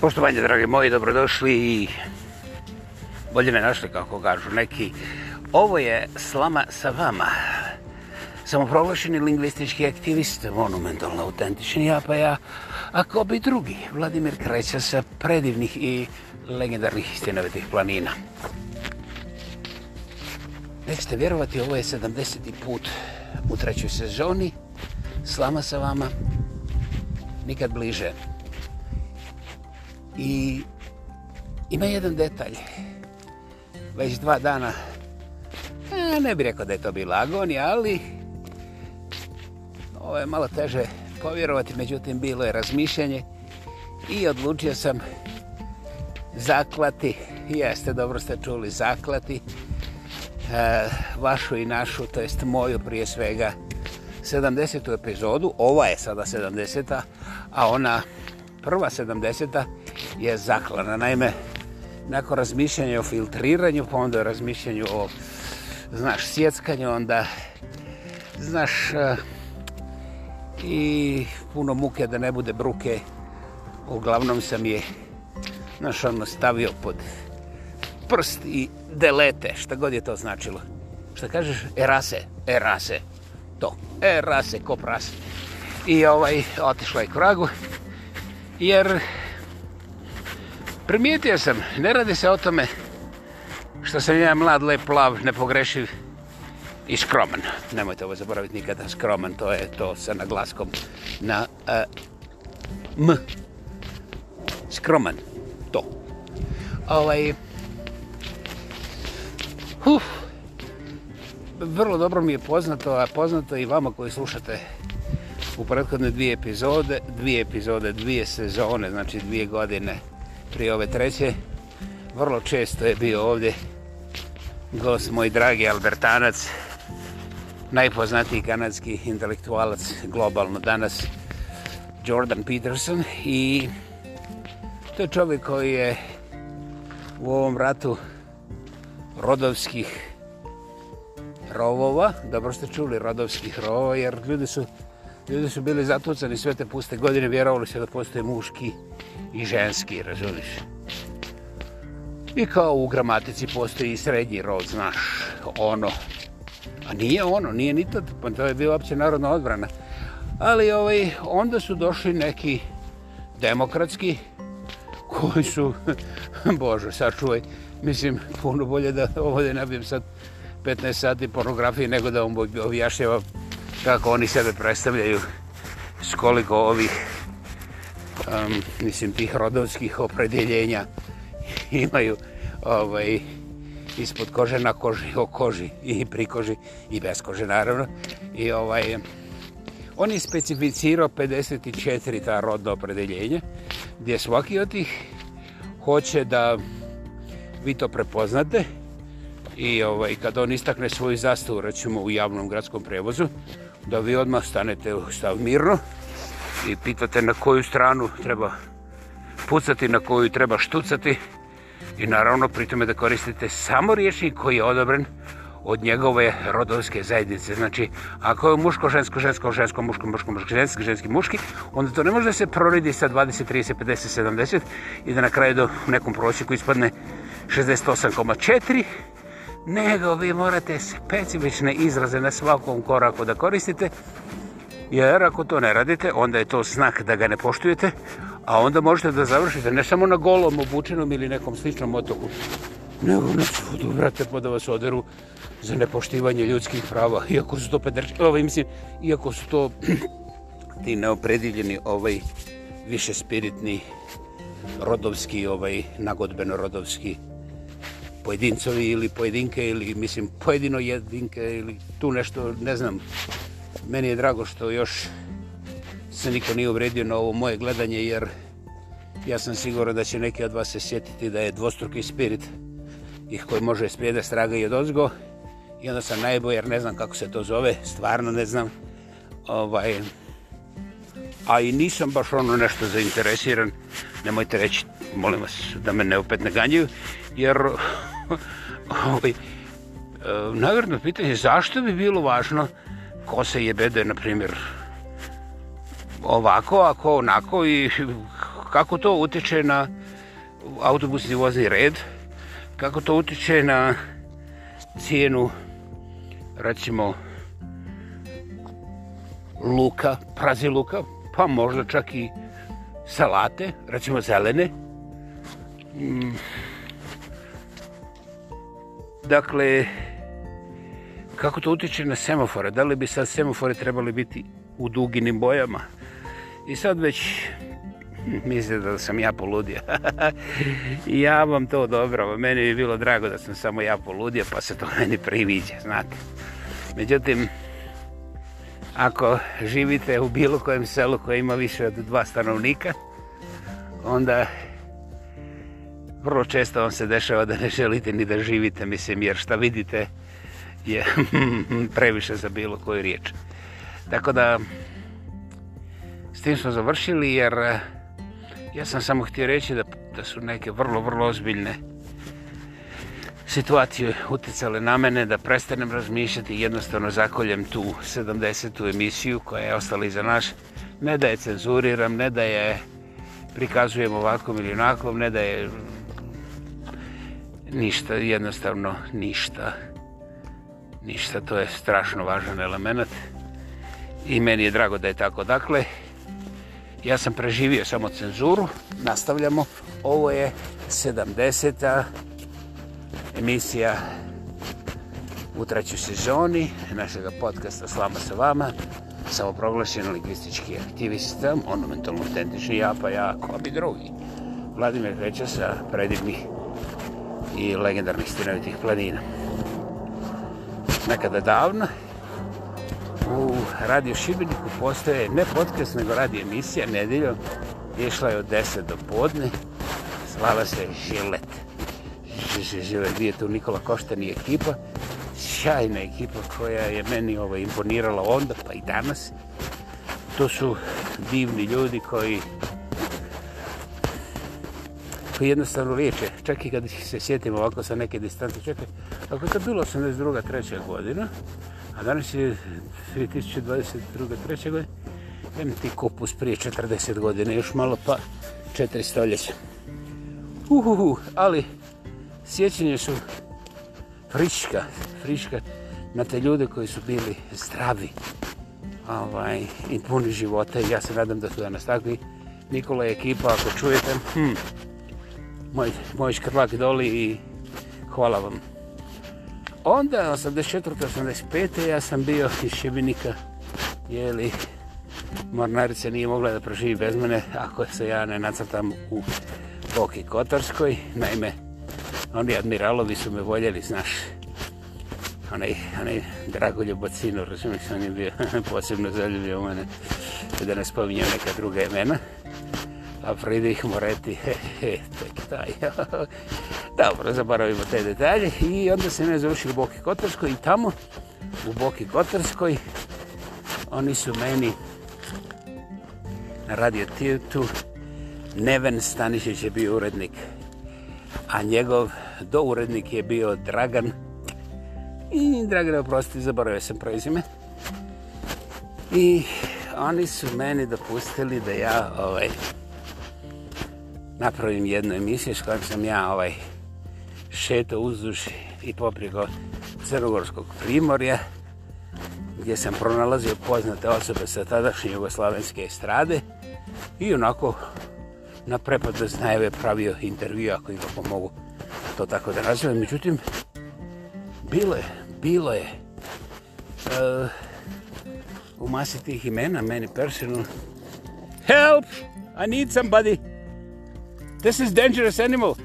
Poštovanje, dragi moji, dobrodošli i bolje me našli, kako kažu neki. Ovo je Slama sa vama. Samoprovlašeni lingvistički aktivist, monumentalno autentični ja, pa ja, a ko bi drugi, Vladimir Kreća sa predivnih i legendarnih istinovitih planina. Nećete vjerovati, ovo je 70. put u trećoj sezoni. Slama sa vama, nikad bliže. Nikad bliže. I ima jedan detalj. Već dva dana, e, ne bih rekao da je to bila agonija, ali ovo je malo teže povjerovati, međutim bilo je razmišljanje i odlučio sam zaklati, jeste dobro ste čuli, zaklati e, vašu i našu, to jest moju prije svega 70. epizodu, ova je sada 70. a ona prva 70 je zaklana. Naime, nakon razmišljanja o filtriranju, pa onda razmišljanju o, znaš, sjeckanju, onda, znaš, eh, i puno muke da ne bude bruke. Uglavnom sam je, znaš, ono stavio pod prst i delete, šta god je to značilo. Šta kažeš? Erase, erase, to. Erase, ko pras. I ovaj, otišla je kragu, jer Primijetio sam, ne radi se o tome što sam ja mlad, lep, plav, nepogrešiv i skroman. Nemojte ovo zaboraviti nikada, skroman, to je to sa naglaskom na uh, m. Skroman, to. Ovaj, uf, vrlo dobro mi je poznato, a poznato i vama koji slušate u prethodne dvije epizode, dvije epizode, dvije sezone, znači dvije godine, prije ove treće. Vrlo često je bio ovdje gost moj dragi Albertanac, najpoznatiji kanadski intelektualac globalno danas, Jordan Peterson. I to je čovjek koji je u ovom ratu rodovskih rovova, dobro ste čuli rodovskih rovova, jer ljudi su, ljudi su bili zatucani sve te puste godine, vjerovali se da postoje muški i ženski, razumiš? I kao u gramatici postoji i srednji rod, znaš, ono. A nije ono, nije ni to, pa to je bila opće narodna odbrana. Ali ovaj, onda su došli neki demokratski, koji su, bože, sačuvaj, mislim, puno bolje da ovdje nabijem sad 15 sati pornografije nego da vam objašnjava kako oni sebe predstavljaju s koliko ovih um, mislim tih rodovskih opredeljenja imaju ovaj ispod kože na koži o koži i pri koži i bez kože naravno i ovaj on je specificirao 54 ta rodna opredeljenja gdje svaki od tih hoće da vi to prepoznate i ovaj, kad on istakne svoju zastavu, recimo u javnom gradskom prevozu, da vi odmah stanete u stav mirno i pitate na koju stranu treba pucati, na koju treba štucati i naravno pritome da koristite samo riječnik koji je odobren od njegove rodovske zajednice. Znači, ako je muško, žensko, žensko, žensko, muško, muško, muško, ženski, ženski, muški, onda to ne može da se proridi sa 20, 30, 50, 70 i da na kraju do nekom prosjeku ispadne 68,4, nego vi morate specifične izraze na svakom koraku da koristite jer ako to ne radite, onda je to znak da ga ne poštujete, a onda možete da završite ne samo na golom, obučenom ili nekom sličnom otoku, nego na sudu, vrate, pa da vas oderu za nepoštivanje ljudskih prava, iako su to pederčki, ovaj, mislim, iako su to ti neopredivljeni ovaj više spiritni rodovski, ovaj nagodbeno rodovski pojedincovi ili pojedinke ili mislim pojedino jedinke ili tu nešto, ne znam, meni je drago što još se niko nije uvredio na ovo moje gledanje, jer ja sam siguran da će neki od vas se sjetiti da je dvostruki spirit ih koji može sprijede straga i odozgo. I onda sam najbolj, jer ne znam kako se to zove, stvarno ne znam. Ovaj, a i nisam baš ono nešto zainteresiran, nemojte reći, molim vas da me ne opet ne ganjaju, jer ovaj, e, eh, nagradno pitanje zašto bi bilo važno ko se jebede, na primjer, ovako, ako onako i kako to utječe na autobusni vozni red, kako to utječe na cijenu, recimo, luka, prazi luka, pa možda čak i salate, recimo zelene. Mm. Dakle, kako to utiče na semafore, da li bi sad semafore trebali biti u duginim bojama. I sad već hm, mislite da sam ja poludio. ja vam to dobro, meni bi bilo drago da sam samo ja poludio, pa se to meni priviđa, znate. Međutim, ako živite u bilo kojem selu koje ima više od dva stanovnika, onda vrlo često vam se dešava da ne želite ni da živite, mislim, jer šta vidite, je previše za bilo koju riječ. Tako da, s tim smo završili, jer eh, ja sam samo htio reći da, da su neke vrlo, vrlo ozbiljne situacije utjecale na mene, da prestanem razmišljati i jednostavno zakoljem tu 70. emisiju koja je ostala iza naš. Ne da je cenzuriram, ne da je prikazujem ovakvom ili onakvom, ne da je ništa, jednostavno ništa ništa, to je strašno važan element i meni je drago da je tako. Dakle, ja sam preživio samo cenzuru, nastavljamo. Ovo je 70. emisija u trećoj sezoni našeg podcasta Slama sa vama. Samoproglašen lingvistički aktivista, monumentalno autentični ja, pa ja, ko bi drugi. Vladimir Reća sa predivnih i legendarnih stinovitih planina nekada davno. U radio Šibeniku postoje ne podcast, nego radio emisija nedeljom. Išla je od 10 do podne. Zvala se Žilet. Žilet, gdje je tu Nikola Koštani ekipa. Sjajna ekipa koja je meni ovo imponirala onda pa i danas. To su divni ljudi koji tako dakle, jednostavno liječe. Čak i kad se sjetim ovako sa neke distance, čekaj, ako je to bilo 82. 3. godina, a danas je 2022. 3. godina, jem ti kupus prije 40 godina, još malo pa 4 stoljeća. Uhuhu, ali sjećanje su friška, friška na te ljude koji su bili zdravi ovaj, i puni života i ja se nadam da su danas takvi. Nikola i ekipa, ako čujete, hmm, moj, moj škrlak doli i hvala vam. Onda, 84. 85. ja sam bio iz Šibinika, jeli, mornarica nije mogla da proživi bez mene ako se ja ne nacrtam u Boki Kotarskoj. Naime, oni admiralovi su me voljeli, znaš, onaj, onaj Dragoljo Bacino, razumiješ, on je bio posebno zaljubio mene, da ne spominjam neka druga imena a Friedrich Moretti, tek taj. Dobro, zaboravimo te detalje. I onda se ne završio u Boki Kotarskoj i tamo, u Boki Kotarskoj, oni su meni na radio Tirtu, Neven Stanišić je bio urednik, a njegov dourednik je bio Dragan. I Dragan, oprosti, zaboravio sam prezime. I oni su meni dopustili da ja ovaj, napravim jednu emisiju s kojom sam ja ovaj šeto uzduž i poprijeko Crnogorskog primorja gdje sam pronalazio poznate osobe sa tadašnje jugoslavenske estrade i onako na prepad da znajeve pravio intervju ako ih mogu to tako da nazivam. Međutim, bilo je, bilo je uh, u masi tih imena, meni personal, help, I need somebody, This is dangerous animal.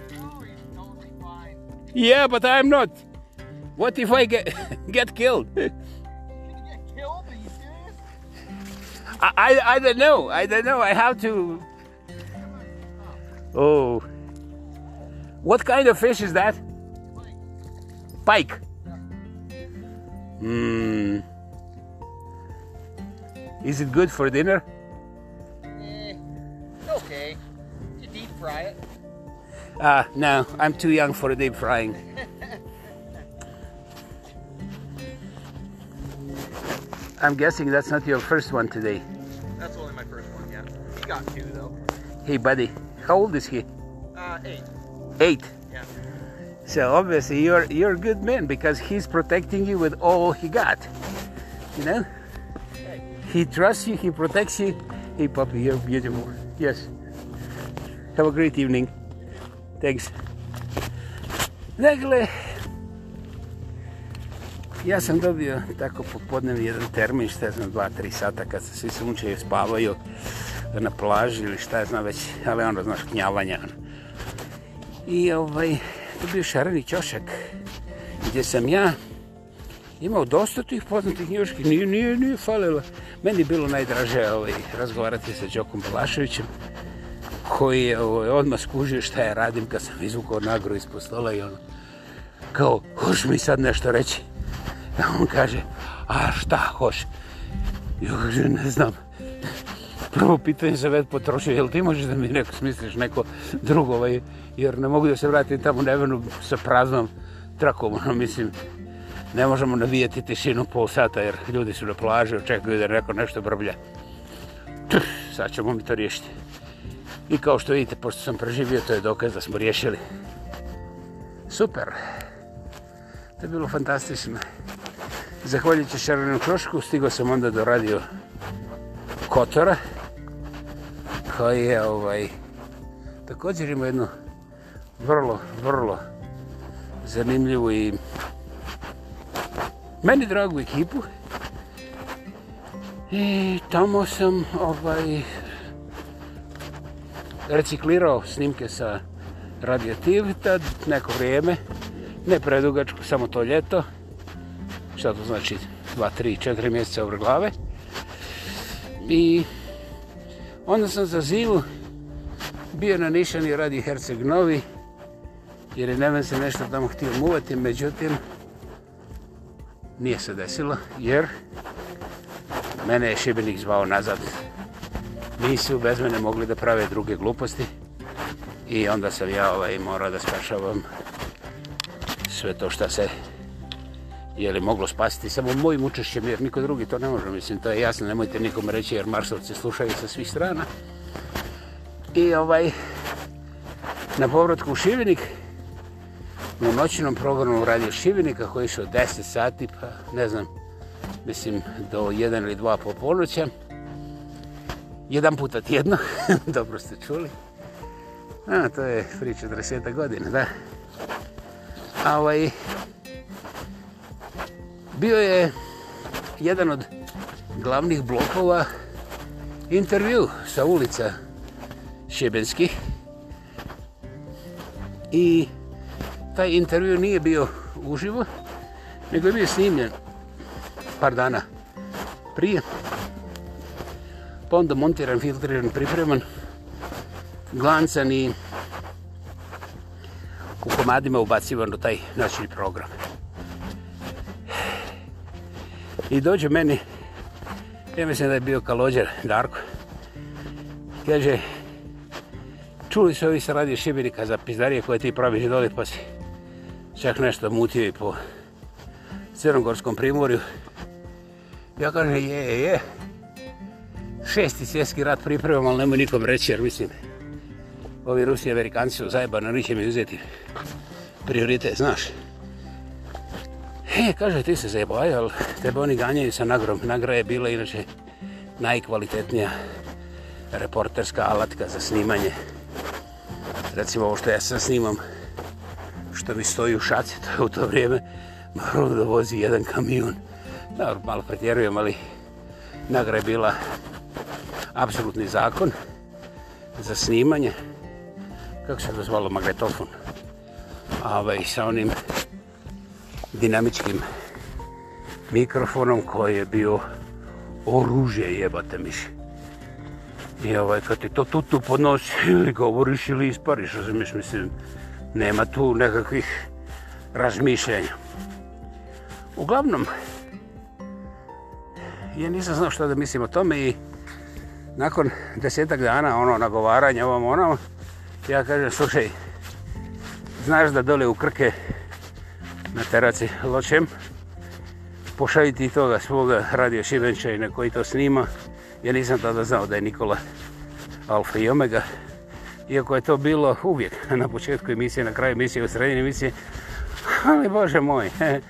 Yeah, but I'm not. What if I get get killed? get killed? I, I, I don't know. I don't know. I have to. Oh. What kind of fish is that? Pike. Hmm. Is it good for dinner? Eh, okay fry it? Uh, no, I'm too young for deep frying. I'm guessing that's not your first one today. That's only my first one, yeah. He got two, though. Hey, buddy, how old is he? Uh, eight. Eight? Yeah. So obviously you're you're a good man because he's protecting you with all he got. You know? Hey. He trusts you, he protects you. Hey, puppy, you're beautiful. Yes. Have a great evening. Thanks. Dakle, ja sam dobio tako popodnev jedan termin, šta znam, dva, tri sata kad se svi sunče i spavaju na plaži ili šta znam već, ali ono, znaš, knjavanja. Ono. I ovaj, to bio šarani čošak gdje sam ja imao dosta tih poznatih njuških, nije, nije, nije falilo. Meni je bilo najdraže ovaj, razgovarati sa Đokom Balaševićem, koji je ovaj, odmah skužio šta je radim kad sam izvukao nagru iz postola i ono, kao, hoš mi sad nešto reći? A on kaže, a šta hoš? I on kaže, ne znam. Prvo pitanje se već potrošio, jel ti možeš da mi neko smisliš neko drugo, ovaj, jer ne mogu da se vratim tamo nevenu sa praznom trakom, ono, mislim, ne možemo navijeti tišinu pol sata jer ljudi su na plaži, očekuju da neko nešto brblja. Tuh, sad ćemo mi to riješiti. I kao što vidite, pošto sam preživio, to je dokaz da smo riješili. Super. To je bilo fantastično. Zahvaljujući Šarvenu Krošku, stigao sam onda do radio Kotora, koji je ovaj, također ima jednu vrlo, vrlo zanimljivu i meni dragu ekipu. I tamo sam ovaj, reciklirao snimke sa radioaktivita neko vrijeme, ne predugačko, samo to ljeto, šta to znači, dva, tri, četiri mjeseca obr glave. I onda sam za zivu bio na Nišani radi Herceg Novi, jer je Neven se nešto tamo htio muvati, međutim, nije se desilo, jer mene je Šibenik zvao nazad nisu bez mene mogli da prave druge gluposti i onda sam ja ovaj morao da spašavam sve to što se je li moglo spasiti samo mojim učešćem jer niko drugi to ne može mislim to je jasno nemojte nikom reći jer marsovci slušaju sa svih strana i ovaj na povratku u Šivenik u noćnom programu radio Šivenika koji su 10 sati pa ne znam mislim do 1 ili 2 po polnoća jedan puta tjedno, dobro ste čuli. A, to je priča 30 godina, da. A ovaj, bio je jedan od glavnih blokova intervju sa ulica Šebenski. I taj intervju nije bio uživo, nego je bio snimljen par dana prije pa onda montiran, filtriran, pripreman, glancan i u komadima ubacivan u taj noćni program. I dođe meni, ja mislim da je bio kalođer Darko, kaže, čuli se ovi se radi šibenika za pizdarije koje ti praviš dole, pa si čak nešto mutio i po Crnogorskom primorju. Ja kažem, je, je, je, šesti svjetski rat pripremam, ali nemoj nikom reći, jer mislim, ovi Rusi i Amerikanci su zajebani, oni će mi uzeti prioritet, znaš. He, kaže, ti se zajebaj, ali tebe oni ganjaju sa nagrom. Nagra je bila inače najkvalitetnija reporterska alatka za snimanje. Recimo ovo što ja sam snimam, što mi stoji u šaci, to je u to vrijeme moram da vozi jedan kamion. Da, malo pretjerujem, ali nagra je bila apsolutni zakon za snimanje kako se dozvalo magnetofon a ovaj sa onim dinamičkim mikrofonom koji je bio oružje jebate miš i ovaj kad ti to tutu podnosi ili govoriš ili ispariš razumiješ mislim nema tu nekakvih razmišljenja uglavnom ja nisam znao što da mislim o tome i nakon desetak dana ono nagovaranje ovom onom, ja kažem, slušaj, znaš da dole u Krke na teraci ločem, pošavi ti toga svoga radio Šibenčajne koji to snima, ja nisam tada znao da je Nikola Alfa i Omega, iako je to bilo uvijek na početku emisije, na kraju emisije, u srednjini emisije, ali bože moj,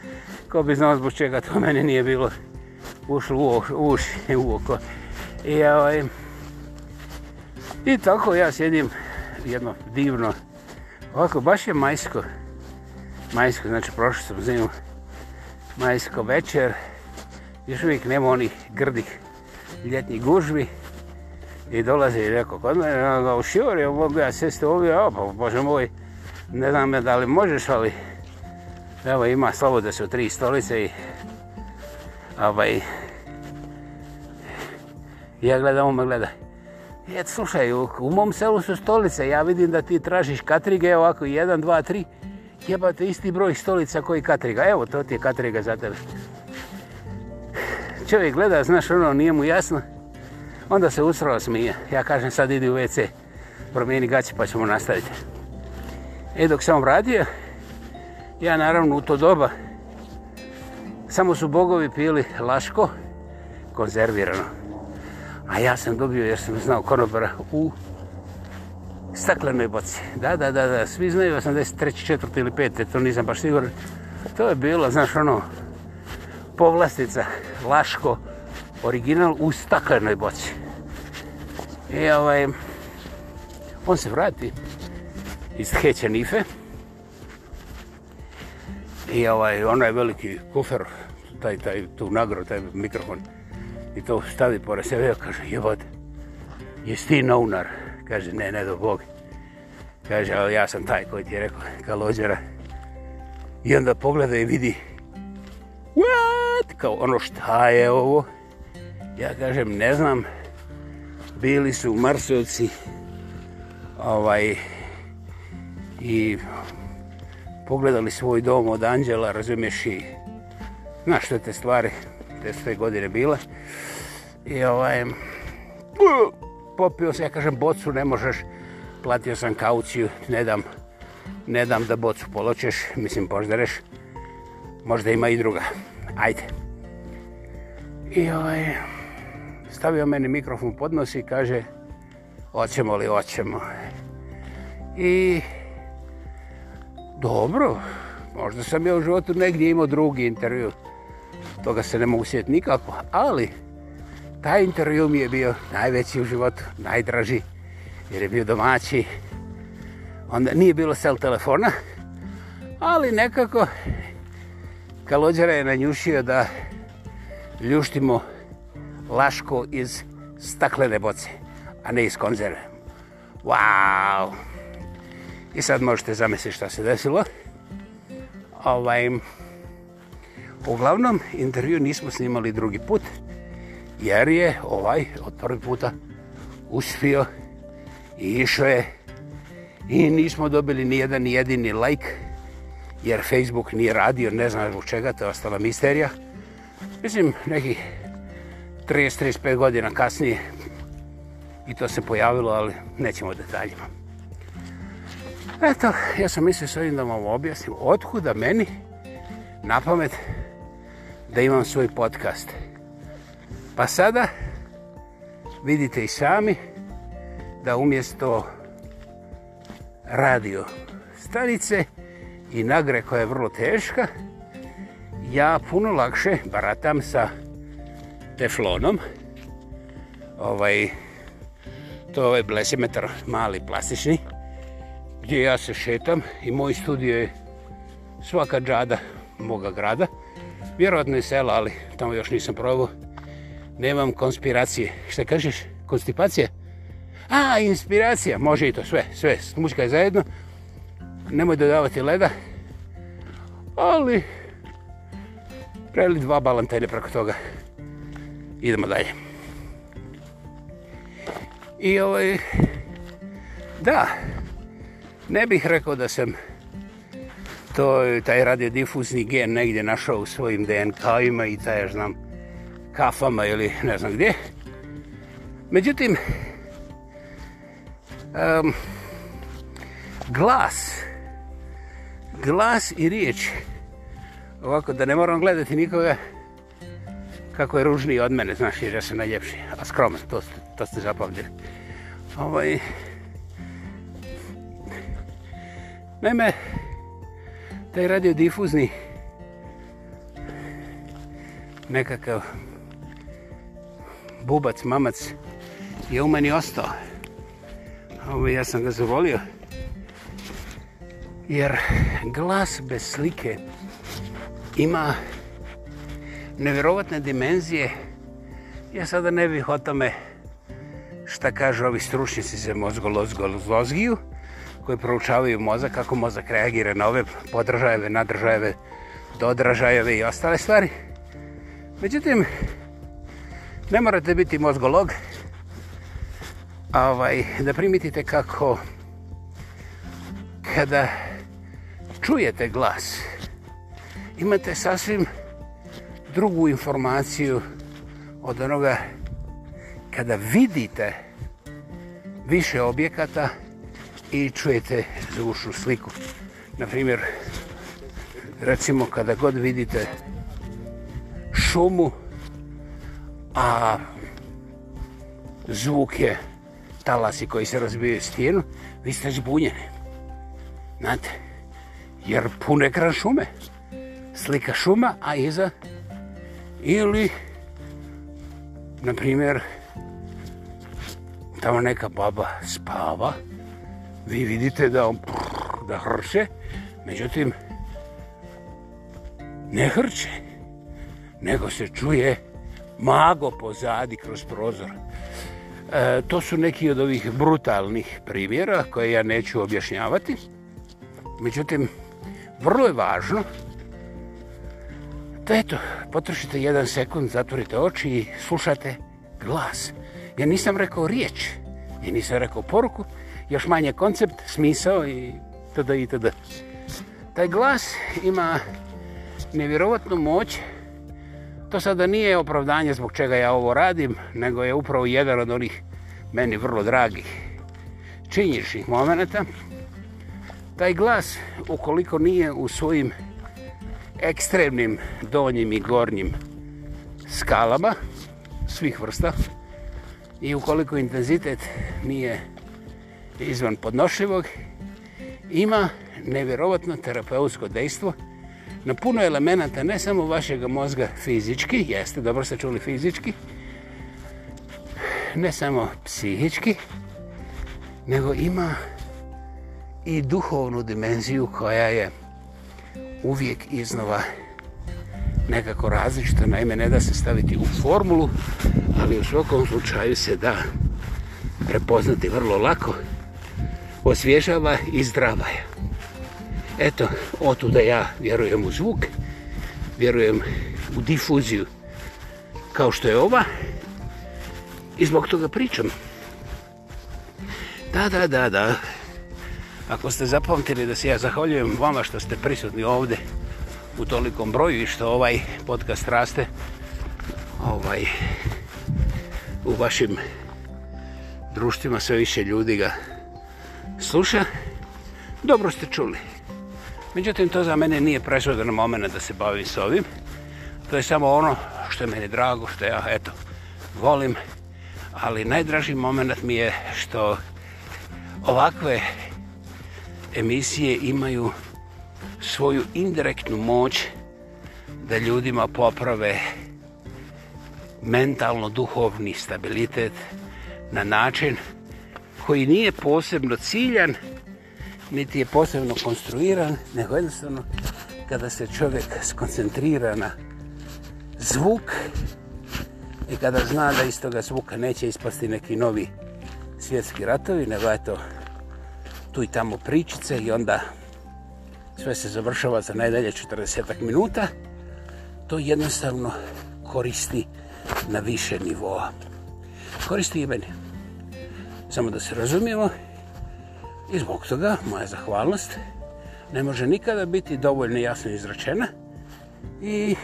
ko bi znao zbog čega to mene nije bilo ušlo u, u uši, u oko. I, ovaj, I tako ja sjedim jedno divno, ovako baš je majsko, majsko, znači prošli sam zimu, majsko večer, još uvijek nema onih grdih ljetnih gužbi, i dolaze i rekao kod mene, ono u šivori, mogu ja sjesti ovdje, o, pa bože moj, ne znam me da li možeš, ali evo ima slobode su tri stolice i ovaj, ja gledam, on me gleda. E, slušaj, u, u mom selu su stolice, ja vidim da ti tražiš katrige, ovako, jedan, dva, tri, jebate, isti broj stolica koji katriga. Evo, to ti je katriga za tebe. Čovjek gleda, znaš, ono, nije mu jasno. Onda se usrao smije. Ja kažem, sad idi u WC, promijeni gaće, pa ćemo nastaviti. E, dok sam radio, ja naravno u to doba, samo su bogovi pili laško, konzervirano. A ja sam dobio, jer sam znao konobara, u staklenoj boci. Da, da, da, da, svi znaju 83. četvrti ili pete, to nisam baš siguran. To je bilo, znaš, ono, povlastica, laško, original u staklenoj boci. I ovaj, on se vrati iz Heća Nife. I ovaj, onaj veliki kufer, taj, taj, tu nagro, taj mikrofon, i to stavi pored sebe, ja kaže, jebote, jesi ti novnar? Kaže, ne, ne do Boga. Kaže, ali ja sam taj koji ti je rekao, kalođera. I onda pogleda i vidi, what? Kao ono šta je ovo? Ja kažem, ne znam, bili su marsovci ovaj, i pogledali svoj dom od anđela, razumiješ i znaš što te stvari, 92. godine bile. I ovaj, popio se, ja kažem, bocu ne možeš, platio sam kauciju, ne dam, ne dam da bocu poločeš, mislim, poždereš, možda ima i druga, ajde. I ovaj, stavio meni mikrofon pod nos i kaže, oćemo li, oćemo. I, dobro, možda sam ja u životu negdje imao drugi intervju, toga se ne mogu sjetiti nikako, ali taj intervju mi je bio najveći u životu, najdraži, jer je bio domaći. Onda nije bilo sel telefona, ali nekako Kalođara je nanjušio da ljuštimo laško iz staklene boce, a ne iz konzerve. Wow! I sad možete zamisliti što se desilo. Ovaj... Right. Uglavnom, intervju nismo snimali drugi put, jer je ovaj od prvi puta uspio i išao je i nismo dobili ni jedan jedini like, jer Facebook nije radio, ne znam zbog čega, to je ostala misterija. Mislim, neki 30-35 godina kasnije i to se pojavilo, ali nećemo o detaljima. Eto, ja sam mislio s ovim da vam objasnim otkuda meni na pamet da imam svoj podcast. Pa sada vidite i sami da umjesto radio stanice i nagre koja je vrlo teška, ja puno lakše baratam sa teflonom. Ovaj, to je ovaj blesimetar mali plastični gdje ja se šetam i moj studio je svaka džada moga grada. Vjerovatno je sela, ali tamo još nisam probao. Nemam konspiracije. Šta kažeš? Konstipacija? A, inspiracija. Može i to sve, sve. Smučka je zajedno. Nemoj dodavati leda. Ali, preli dva balantajne preko toga. Idemo dalje. I ovaj, da, ne bih rekao da sam to je taj radiodifuzni gen negdje našao u svojim DNK-ima i taj, ja znam, kafama ili ne znam gdje. Međutim, um, glas, glas i riječ, ovako da ne moram gledati nikoga kako je ružniji od mene, znaš, jer ja sam najljepši, a skroman, to, to ste zapavljeni. Ovaj, Naime, taj radiodifuzni nekakav bubac, mamac je u meni ostao. Ovo ja sam ga zavolio. Jer glas bez slike ima nevjerovatne dimenzije. Ja sada ne bih o tome šta kažu ovi stručnici za mozgo, lozgo, lozgiju. Lo, lo, lo, lo, lo, lo, lo, lo, koje proučavaju mozak, kako mozak reagira na ove podržajeve, nadržajeve, dodražajeve i ostale stvari. Međutim, ne morate biti mozgolog ovaj, da primitite kako kada čujete glas, imate sasvim drugu informaciju od onoga kada vidite više objekata i čujete zvučnu sliku. Na primjer, recimo kada god vidite šumu, a zvuk je talasi koji se razbijaju stijenu, vi ste zbunjeni. Znate, jer pun ekran šume. Slika šuma, a iza ili na primjer tamo neka baba spava, vi vidite da on da hrče, međutim ne hrče, nego se čuje mago pozadi kroz prozor. E, to su neki od ovih brutalnih primjera koje ja neću objašnjavati. Međutim, vrlo je važno da eto, potrošite jedan sekund, zatvorite oči i slušate glas. Ja nisam rekao riječ, ja nisam rekao poruku, još manje koncept, smisao i td. i td. Taj glas ima nevjerovatnu moć. To sada nije opravdanje zbog čega ja ovo radim, nego je upravo jedan od onih meni vrlo dragih činjišnih momenta. Taj glas, ukoliko nije u svojim ekstremnim donjim i gornjim skalama svih vrsta i ukoliko intenzitet nije učinjen, izvan podnošljivog, ima nevjerovatno terapeutsko dejstvo na puno elemenata, ne samo vašeg mozga fizički, jeste, dobro ste čuli fizički, ne samo psihički, nego ima i duhovnu dimenziju koja je uvijek iznova nekako različita. Naime, ne da se staviti u formulu, ali u svakom slučaju se da prepoznati vrlo lako osvježava i zdrava je. Eto, otuda ja vjerujem u zvuk, vjerujem u difuziju kao što je ova i zbog toga pričam. Da, da, da, da. Ako ste zapamtili da se ja zahvaljujem vama što ste prisutni ovde u tolikom broju i što ovaj podcast raste ovaj, u vašim društvima sve više ljudi ga sluša. Dobro ste čuli. Međutim, to za mene nije presudan moment da se bavim s ovim. To je samo ono što je meni drago, što ja, eto, volim. Ali najdraži moment mi je što ovakve emisije imaju svoju indirektnu moć da ljudima poprave mentalno-duhovni stabilitet na način koji nije posebno ciljan, niti je posebno konstruiran, nego jednostavno kada se čovjek skoncentrira na zvuk i kada zna da iz toga zvuka neće ispasti neki novi svjetski ratovi, nego eto tu i tamo pričice i onda sve se završava za najdalje 40 minuta, to jednostavno koristi na više nivoa. Koristi i meni samo da se razumijemo i zbog toga moja zahvalnost ne može nikada biti dovoljno jasno izračena i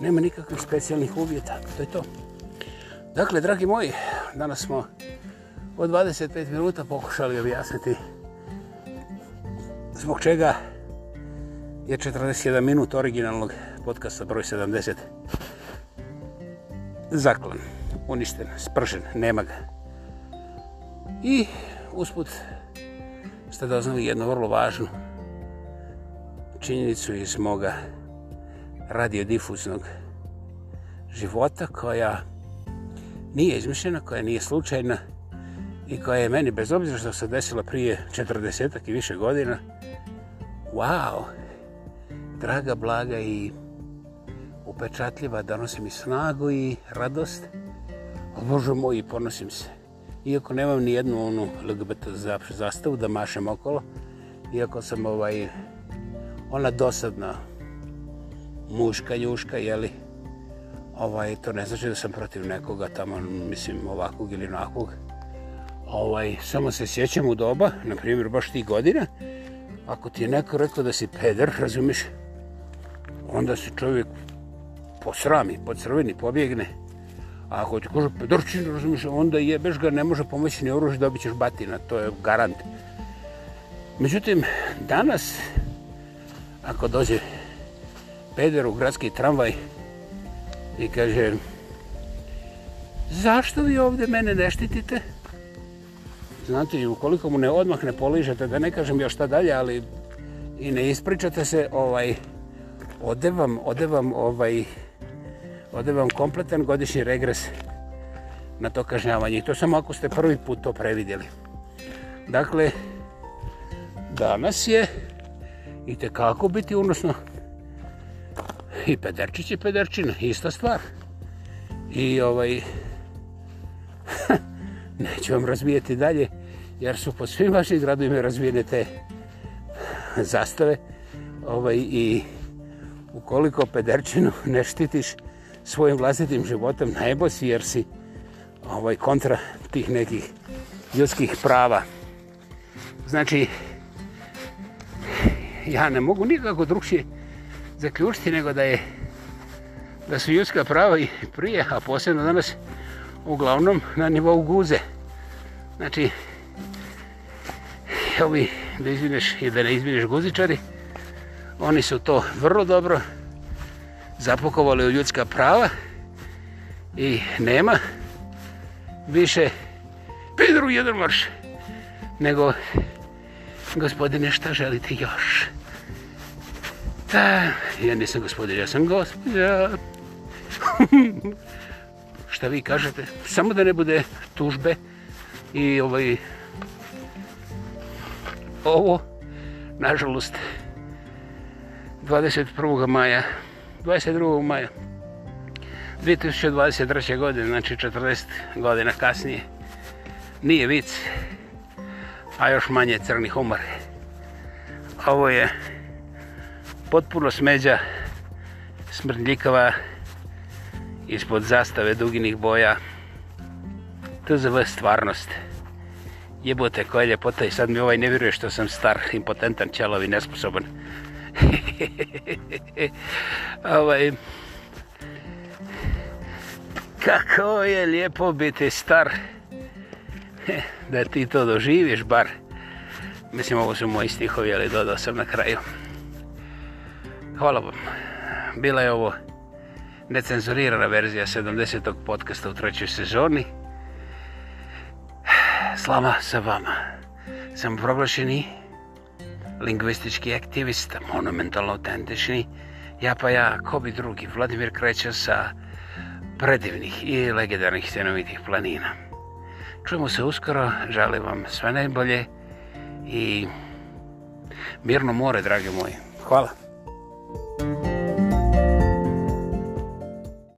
nema nikakvih specijalnih uvjeta, to je to. Dakle, dragi moji, danas smo od 25 minuta pokušali objasniti zbog čega je 41 minut originalnog podcasta broj 70 zaklan, uništen, spržen, nema ga. I usput ste doznali jednu vrlo važnu činjenicu iz moga radiodifuznog života koja nije izmišljena, koja nije slučajna i koja je meni, bez obzira što se desila prije četrdesetak i više godina, wow, draga, blaga i upečatljiva, donosi mi snagu i radost. O Bože moj, ponosim se iako nemam ni jednu onu LGBT zastavu da mašem okolo, iako sam ovaj, ona dosadna muška njuška, jeli, ovaj, to ne znači da sam protiv nekoga tamo, mislim, ovakvog ili onakvog. Ovaj, samo se sjećam u doba, na primjer, baš tih godina, ako ti je neko rekao da si peder, razumiš, onda se čovjek posrami, pocrveni, pobjegne. A ako ti kaže pedorčin, pa razumiješ, onda jebeš ga, ne može pomoći ni oružje, dobit ćeš batina, to je garant. Međutim, danas, ako dođe peder u gradski tramvaj i kaže zašto vi ovdje mene ne štitite? Znate, i ukoliko mu ne odmah ne poližete, da ne kažem još šta dalje, ali i ne ispričate se, ovaj, ode vam, ode vam, ovaj, ode vam kompletan godišnji regres na to kažnjavanje. I to samo ako ste prvi put to previdjeli. Dakle, danas je i tekako biti unosno i pederčić i pederčina, ista stvar. I ovaj, neću vam razvijeti dalje, jer su po svim vašim gradovima razvijene te zastave. Ovaj, I ukoliko pederčinu ne štitiš, svojim vlastitim životom najbosi jer si ovaj, kontra tih nekih ljudskih prava. Znači, ja ne mogu nikako drugšije zaključiti nego da je da su ljudska prava i prije, a posebno danas uglavnom na nivou guze. Znači, ovi da izvineš i da ne izvineš guzičari, oni su to vrlo dobro izvineš zapukovali u ljudska prava i nema više pedru jedan marš nego gospodine šta želite još da, ja nisam gospodin ja sam gospodin šta vi kažete samo da ne bude tužbe i ovaj ovo nažalost 21. maja 22. maja 2023. godine, znači 40 godina kasnije. Nije vic, a još manje crni humor. Ovo je potpuno smeđa smrtljikava ispod zastave duginih boja. To zove stvarnost. Jebote koja je ljepota i sad mi ovaj ne vjeruje što sam star, impotentan, ćelovi, nesposoban. ovaj, kako je lijepo biti star da ti to doživiš bar mislim ovo su moji stihovi ali dodao sam na kraju hvala vam bila je ovo necenzurirana verzija 70. podcasta u trećoj sezoni slama sa vama sam proglašeni lingvistički aktivista, monumentalno autentični, ja pa ja, ko bi drugi, Vladimir kreće sa predivnih i legendarnih stenovitih planina. Čujemo se uskoro, želim vam sve najbolje i mirno more, dragi moji. Hvala.